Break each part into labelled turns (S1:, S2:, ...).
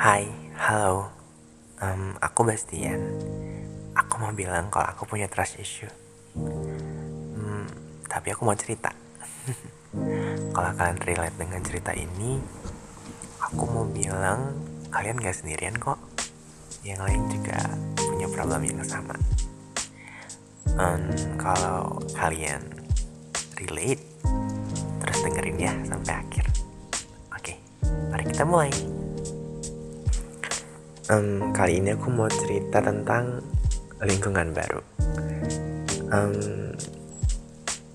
S1: Hai, halo. Um, aku Bastian. Aku mau bilang kalau aku punya trust issue. Hmm, tapi aku mau cerita. kalau kalian relate dengan cerita ini, aku mau bilang kalian gak sendirian kok. Yang lain juga punya problem yang sama. Um, kalau kalian relate, terus dengerin ya sampai akhir. Oke, mari kita mulai. Um, kali ini aku mau cerita tentang lingkungan baru. Um,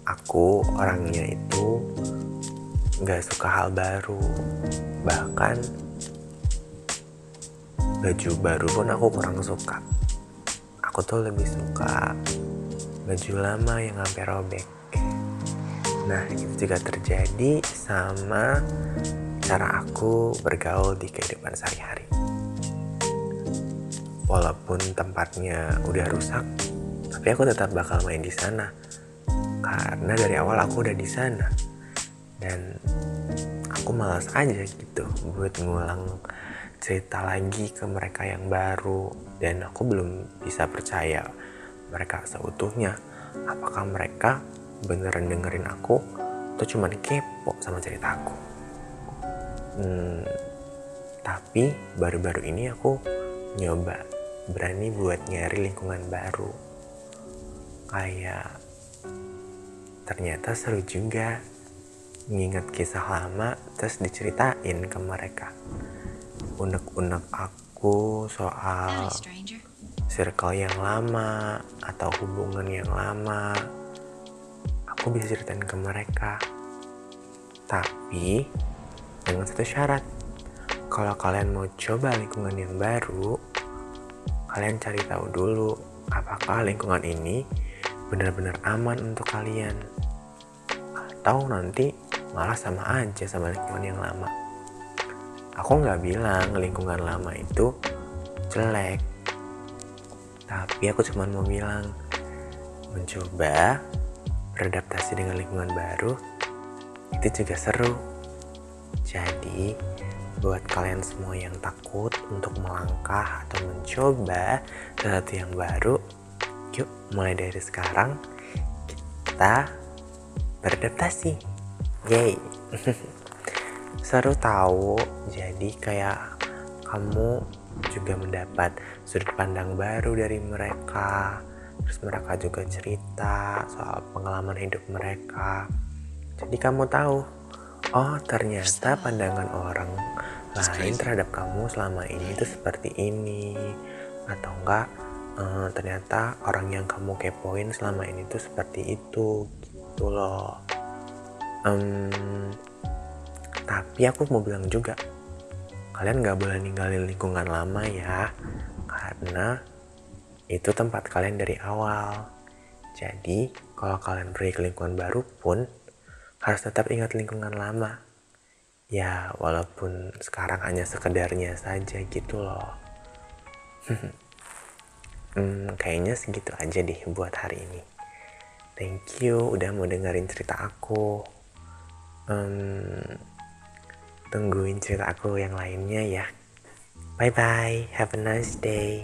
S1: aku orangnya itu nggak suka hal baru, bahkan baju baru pun aku kurang suka. Aku tuh lebih suka baju lama yang hampir robek. Nah, itu juga terjadi sama cara aku bergaul di kehidupan sehari-hari walaupun tempatnya udah rusak tapi aku tetap bakal main di sana. Karena dari awal aku udah di sana. Dan aku malas aja gitu buat ngulang cerita lagi ke mereka yang baru. Dan aku belum bisa percaya mereka seutuhnya. Apakah mereka beneran dengerin aku atau cuma kepo sama cerita aku? Hmm, tapi baru-baru ini aku nyoba berani buat nyari lingkungan baru. Kayak ternyata seru juga nginget kisah lama terus diceritain ke mereka. Unek-unek aku soal circle yang lama atau hubungan yang lama. Aku bisa ceritain ke mereka. Tapi dengan satu syarat. Kalau kalian mau coba lingkungan yang baru, kalian cari tahu dulu apakah lingkungan ini benar-benar aman untuk kalian. Atau nanti malah sama aja sama lingkungan yang lama. Aku nggak bilang lingkungan lama itu jelek. Tapi aku cuma mau bilang mencoba beradaptasi dengan lingkungan baru itu juga seru. Jadi buat kalian semua yang takut untuk melangkah atau mencoba sesuatu yang baru, yuk mulai dari sekarang kita beradaptasi. Yay! Seru tahu, jadi kayak kamu juga mendapat sudut pandang baru dari mereka. Terus mereka juga cerita soal pengalaman hidup mereka. Jadi kamu tahu, oh ternyata pandangan orang lain terhadap kamu selama ini itu seperti ini. Atau enggak uh, ternyata orang yang kamu kepoin selama ini tuh seperti itu gitu loh. Um, tapi aku mau bilang juga kalian nggak boleh ninggalin lingkungan lama ya karena itu tempat kalian dari awal. Jadi kalau kalian pergi ke lingkungan baru pun harus tetap ingat lingkungan lama. Ya walaupun sekarang hanya sekedarnya saja gitu loh. Hmm, kayaknya segitu aja deh buat hari ini. Thank you udah mau dengerin cerita aku. Um, tungguin cerita aku yang lainnya ya. Bye bye have a nice day